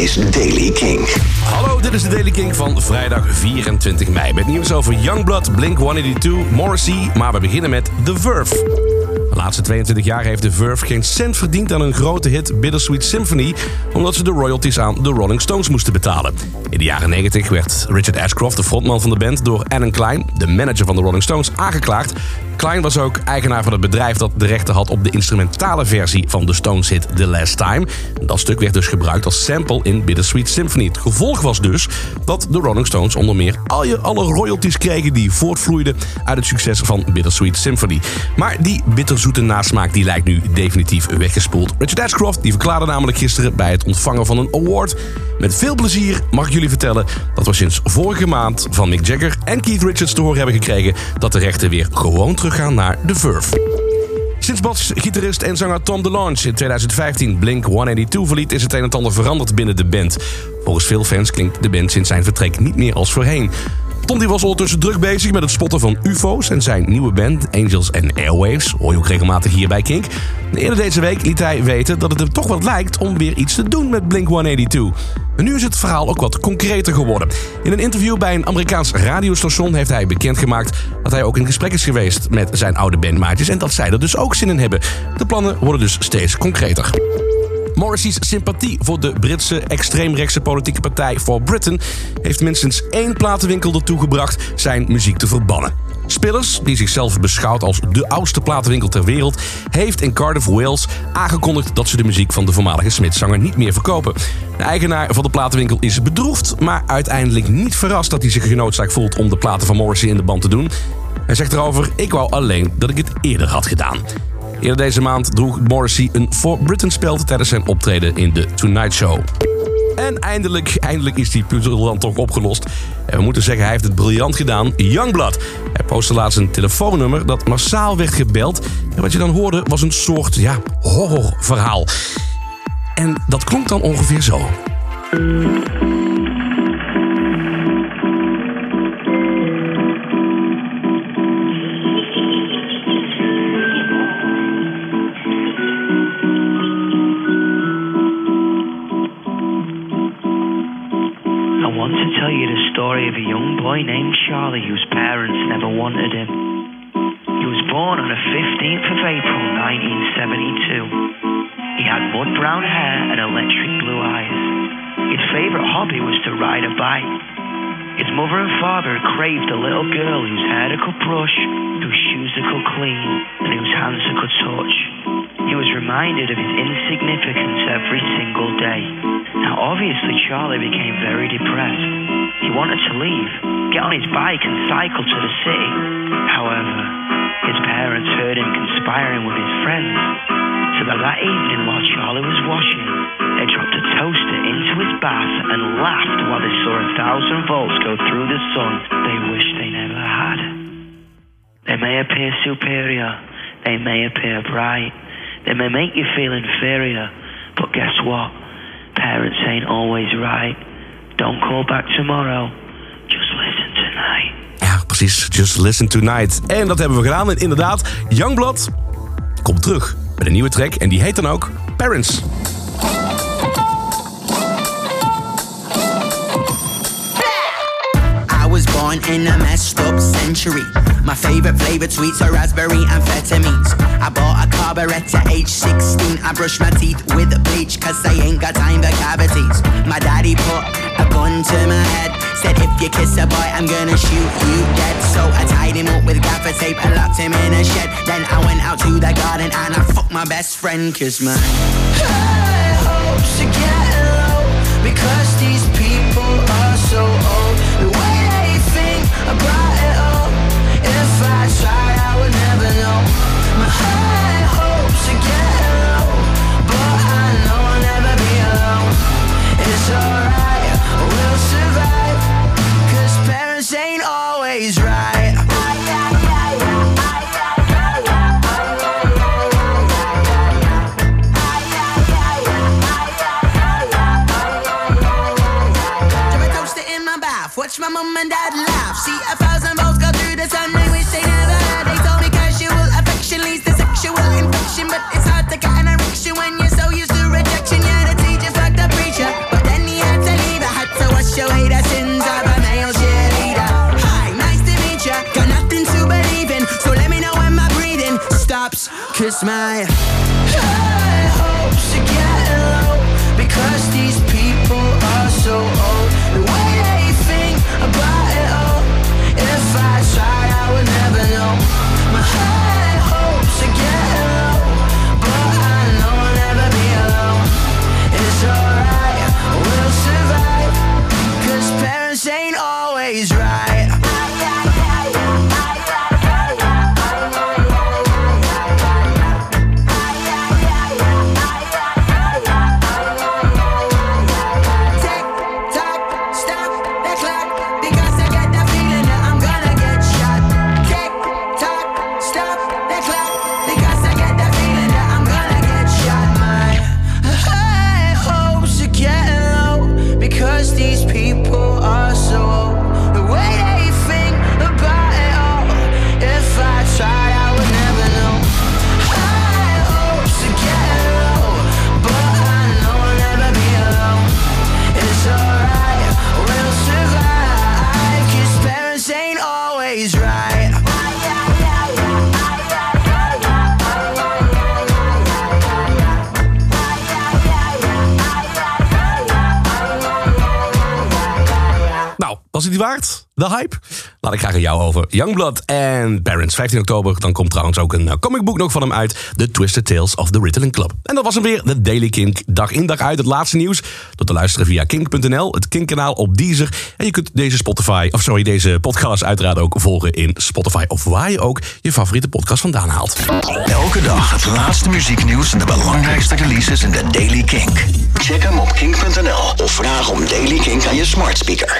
is Daily King. Hallo, dit is de Daily King van vrijdag 24 mei. Met nieuws over Youngblood, Blink-182, Morrissey. Maar we beginnen met The Verve. De laatste 22 jaar heeft The Verve geen cent verdiend aan een grote hit Bittersweet Symphony... omdat ze de royalties aan de Rolling Stones moesten betalen. In de jaren 90 werd Richard Ashcroft, de frontman van de band... door Alan Klein, de manager van de Rolling Stones, aangeklaagd Klein was ook eigenaar van het bedrijf dat de rechten had op de instrumentale versie van de Stones hit The Last Time. Dat stuk werd dus gebruikt als sample in Bittersweet Symphony. Het gevolg was dus dat de Rolling Stones onder meer al je, alle royalties kregen die voortvloeiden uit het succes van Bittersweet Symphony. Maar die bitterzoete nasmaak die lijkt nu definitief weggespoeld. Richard Ashcroft die verklaarde namelijk gisteren bij het ontvangen van een award. Met veel plezier mag ik jullie vertellen dat we sinds vorige maand van Mick Jagger en Keith Richards te horen hebben gekregen dat de rechten weer gewoon terug gaan naar The Verve. Sinds basgitarist en zanger Tom DeLonge in 2015 Blink-182 verliet... is het een en ander veranderd binnen de band. Volgens veel fans klinkt de band sinds zijn vertrek niet meer als voorheen. Tom die was ondertussen druk bezig met het spotten van UFO's en zijn nieuwe band Angels and Airwaves. Hoor je ook regelmatig hier bij Kink. Eerder deze week liet hij weten dat het er toch wat lijkt om weer iets te doen met Blink 182. En nu is het verhaal ook wat concreter geworden. In een interview bij een Amerikaans radiostation heeft hij bekendgemaakt dat hij ook in gesprek is geweest met zijn oude bandmaatjes en dat zij er dus ook zin in hebben. De plannen worden dus steeds concreter. Morrissey's sympathie voor de Britse extreemrechtse politieke partij For Britain heeft minstens één platenwinkel ertoe gebracht zijn muziek te verbannen. Spillers, die zichzelf beschouwt als de oudste platenwinkel ter wereld, heeft in Cardiff, Wales aangekondigd dat ze de muziek van de voormalige Smith-zanger niet meer verkopen. De eigenaar van de platenwinkel is bedroefd, maar uiteindelijk niet verrast dat hij zich genoodzaakt voelt om de platen van Morrissey in de band te doen. Hij zegt erover: Ik wou alleen dat ik het eerder had gedaan. Eerder deze maand droeg Morrissey een For Britain speld tijdens zijn optreden in de Tonight Show. En eindelijk, eindelijk is die puzzel dan toch opgelost. En we moeten zeggen, hij heeft het briljant gedaan. Youngblood. Hij postte laatst een telefoonnummer dat massaal werd gebeld. En wat je dan hoorde was een soort, ja, horrorverhaal. En dat klonk dan ongeveer zo. Born on the 15th of April 1972. He had mud brown hair and electric blue eyes. His favorite hobby was to ride a bike. His mother and father craved a little girl whose hair could brush, whose shoes could clean, and whose hands could touch. He was reminded of his insignificance every single day. Now, obviously, Charlie became very depressed. He wanted to leave, get on his bike, and cycle to the city. However, his parents heard him conspiring with his friends. So that that evening, while Charlie was washing, they dropped a toaster into his bath and laughed while they saw a thousand volts go through the sun they wished they never had. They may appear superior, they may appear bright, they may make you feel inferior, but guess what? Parents ain't always right. Don't call back tomorrow. Precies. Just listen tonight. En dat hebben we gedaan. En inderdaad, Youngblood komt terug met een nieuwe track. En die heet dan ook Parents. born in a messed up century. My favorite flavored sweets are raspberry amphetamines. I bought a carburetor age 16. I brush my teeth with bleach cause I ain't got time for cavities. My daddy put a gun to my head. Said if you kiss a boy, I'm gonna shoot you dead. So I tied him up with gaffer tape and locked him in a shed. Then I went out to the garden and I fucked my best friend cause my high hopes are getting low because these people are so old. The way they think about Cause my was het die waard? De hype? Laat ik graag aan jou over. Youngblood en Parents. 15 oktober. Dan komt trouwens ook een eh, comicboek nog van hem uit. The Twisted Tales of the Ritalin Club. En dat was hem weer. De Daily Kink. Dag in dag uit. Het laatste nieuws. Door te luisteren via kink.nl. Het Kink-kanaal op Deezer. En je kunt deze Spotify, of sorry, deze podcast uiteraard ook volgen in Spotify. Of waar je ook je favoriete podcast vandaan haalt. Elke dag het laatste muzieknieuws en de belangrijkste releases in de Daily Kink. Check hem op kink.nl of vraag om Daily Kink aan je smart speaker.